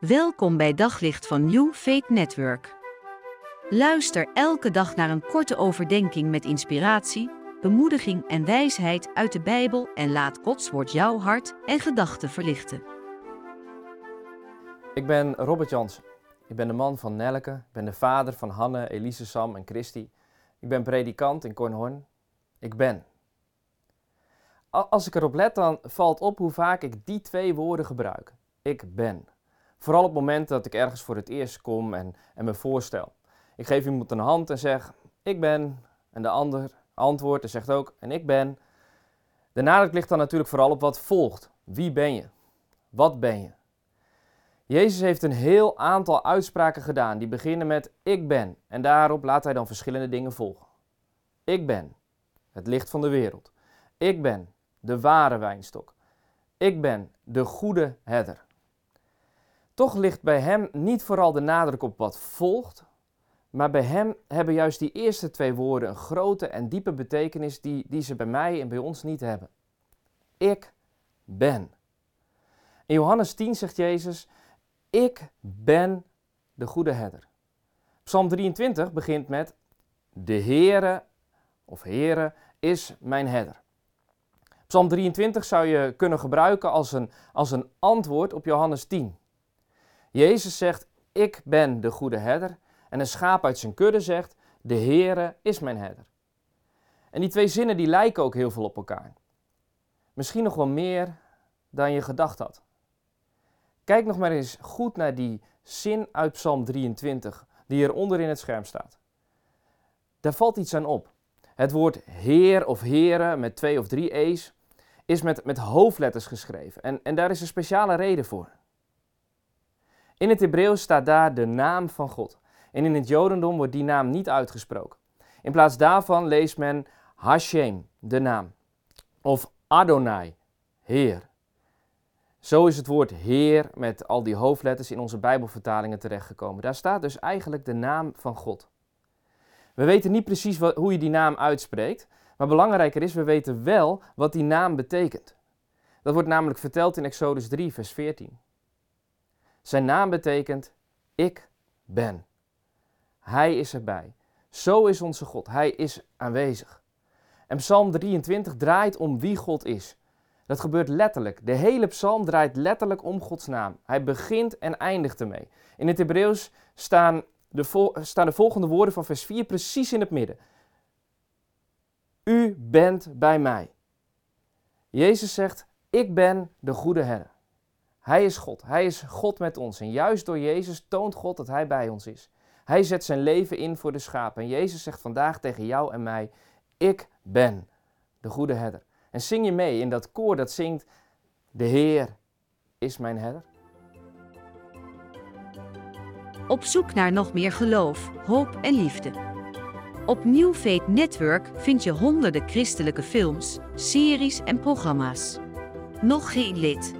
Welkom bij Daglicht van New Faith Network. Luister elke dag naar een korte overdenking met inspiratie, bemoediging en wijsheid uit de Bijbel en laat Gods woord jouw hart en gedachten verlichten. Ik ben Robert Jansen. Ik ben de man van Nelke. Ik ben de vader van Hanne, Elise, Sam en Christy. Ik ben predikant in Kornhorn. Ik ben. Als ik erop let, dan valt op hoe vaak ik die twee woorden gebruik. Ik ben. Vooral op het moment dat ik ergens voor het eerst kom en, en me voorstel. Ik geef iemand een hand en zeg, ik ben. En de ander antwoordt en zegt ook, en ik ben. De nadruk ligt dan natuurlijk vooral op wat volgt. Wie ben je? Wat ben je? Jezus heeft een heel aantal uitspraken gedaan die beginnen met ik ben. En daarop laat hij dan verschillende dingen volgen. Ik ben het licht van de wereld. Ik ben de ware wijnstok. Ik ben de goede herder. Toch ligt bij hem niet vooral de nadruk op wat volgt, maar bij hem hebben juist die eerste twee woorden een grote en diepe betekenis die, die ze bij mij en bij ons niet hebben. Ik ben. In Johannes 10 zegt Jezus, ik ben de goede herder. Psalm 23 begint met, de Heere of Heere is mijn herder. Psalm 23 zou je kunnen gebruiken als een, als een antwoord op Johannes 10. Jezus zegt, ik ben de goede herder. En een schaap uit zijn kudde zegt, de Heere is mijn herder. En die twee zinnen die lijken ook heel veel op elkaar. Misschien nog wel meer dan je gedacht had. Kijk nog maar eens goed naar die zin uit Psalm 23, die eronder in het scherm staat. Daar valt iets aan op. Het woord Heer of Heren met twee of drie E's is met, met hoofdletters geschreven. En, en daar is een speciale reden voor. In het Hebreeuws staat daar de naam van God. En in het Jodendom wordt die naam niet uitgesproken. In plaats daarvan leest men Hashem, de naam. Of Adonai, Heer. Zo is het woord Heer met al die hoofdletters in onze Bijbelvertalingen terechtgekomen. Daar staat dus eigenlijk de naam van God. We weten niet precies hoe je die naam uitspreekt, maar belangrijker is, we weten wel wat die naam betekent. Dat wordt namelijk verteld in Exodus 3, vers 14. Zijn naam betekent ik ben. Hij is erbij. Zo is onze God. Hij is aanwezig. En Psalm 23 draait om wie God is. Dat gebeurt letterlijk. De hele psalm draait letterlijk om Gods naam. Hij begint en eindigt ermee. In het Hebreeuws staan de, staan de volgende woorden van vers 4 precies in het midden. U bent bij mij. Jezus zegt, ik ben de goede herder. Hij is God. Hij is God met ons. En juist door Jezus toont God dat Hij bij ons is. Hij zet zijn leven in voor de schapen. En Jezus zegt vandaag tegen jou en mij: Ik ben de goede herder. En zing je mee in dat koor dat zingt: De Heer is mijn herder. Op zoek naar nog meer geloof, hoop en liefde. Op New Network vind je honderden christelijke films, series en programma's. Nog geen lid?